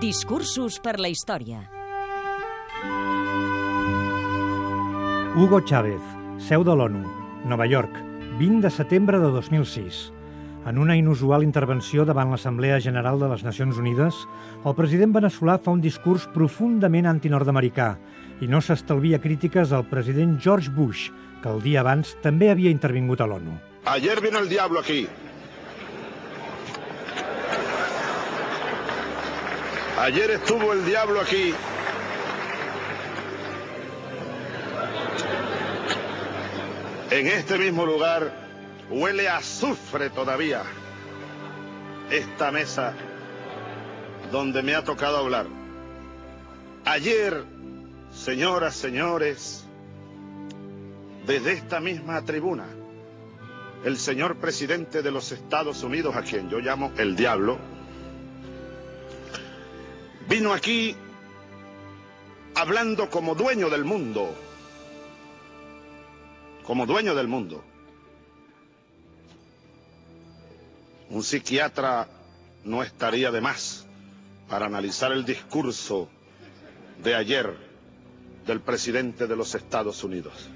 Discursos per la història. Hugo Chávez, seu de l'ONU, Nova York, 20 de setembre de 2006. En una inusual intervenció davant l'Assemblea General de les Nacions Unides, el president veneçolà fa un discurs profundament antinord-americà i no s'estalvia crítiques al president George Bush, que el dia abans també havia intervingut a l'ONU. Ayer vino el diablo aquí. Ayer estuvo el diablo aquí. En este mismo lugar huele a azufre todavía esta mesa donde me ha tocado hablar. Ayer, señoras, señores, desde esta misma tribuna, el señor presidente de los Estados Unidos, a quien yo llamo el diablo, vino aquí hablando como dueño del mundo, como dueño del mundo. Un psiquiatra no estaría de más para analizar el discurso de ayer del presidente de los Estados Unidos.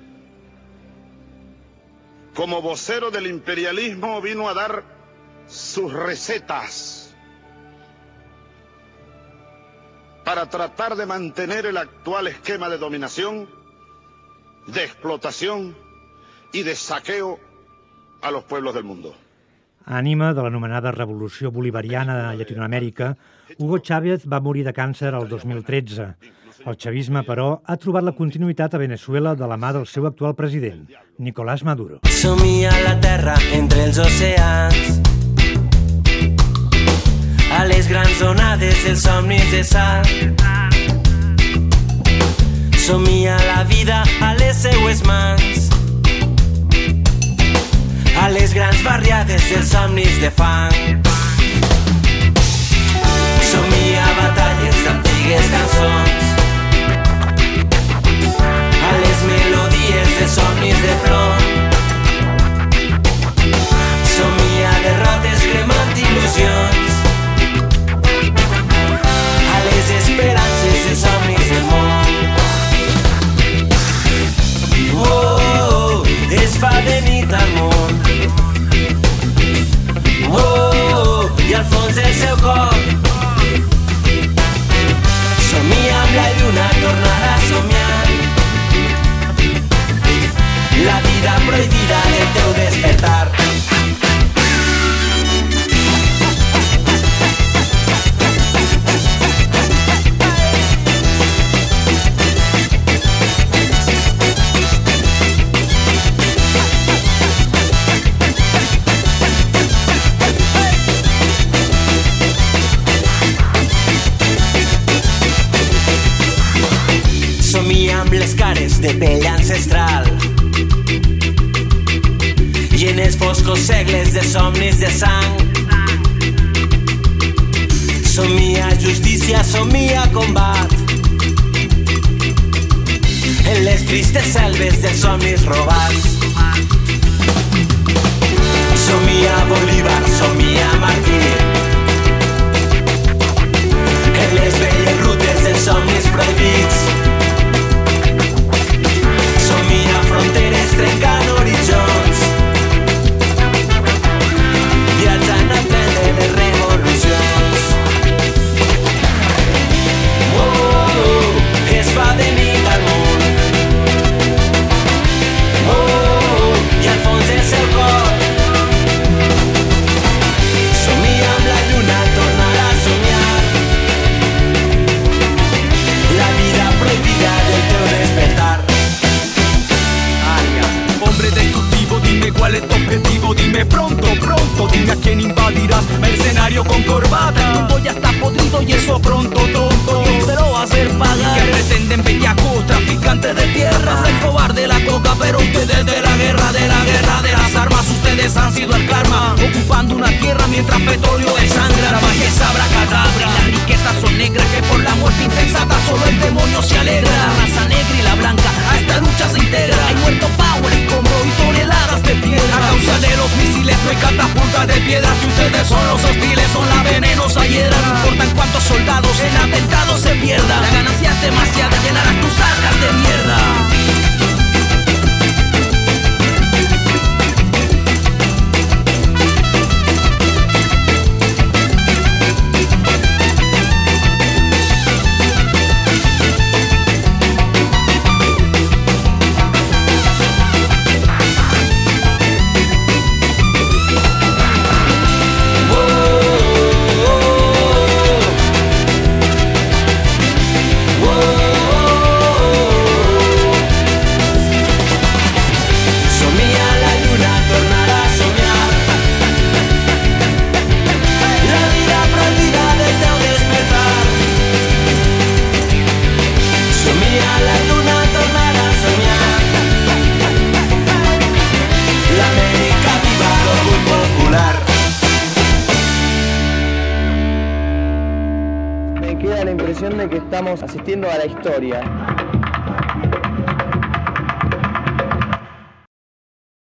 Como vocero del imperialismo vino a dar sus recetas para tratar de mantener el actual esquema de dominación, de explotación y de saqueo a los pueblos del mundo. Ànima de l'anomenada Revolució Bolivariana de Llatinoamèrica, Hugo Chávez va morir de càncer el 2013. El xavisme, però, ha trobat la continuïtat a Venezuela de la mà del seu actual president, Nicolás Maduro. Somia la terra entre els oceans a les grans onades dels somnis de sal. Somia la vida a les seues mans. A les grans barriades dels somnis de fang els foscos segles de somnis de sang. Somia justícia, somia combat. En les tristes selves dels somnis robats. Somia Bolívar, somia Martí en les velles rutes dels somnis prohibits cuál es tu objetivo, dime pronto, pronto, dime a quién invadirás, mercenario con corbata, el mundo ya está podrido y eso pronto, tonto, yo te lo va a hacer pagar, que pretenden bellacos, traficantes de tierra, el cobarde de la coca, pero ustedes de la guerra, de la guerra de las armas, ustedes han sido el karma, ocupando una tierra mientras petróleo desangra, la bajeza cadabra, las riquezas son negras, que por la muerte insensata solo el demonio se alegra, la raza negra y la blanca, a esta lucha se integra, hay muerto power, escombro y toneladas de piedra. A causa de los misiles no hay catapultas de piedra. Si ustedes son los hostiles, son la venenosa hiedra. No importan cuántos soldados en atentados se pierdan. La ganancia es demasiada llena de que estamos asistiendo a la historia.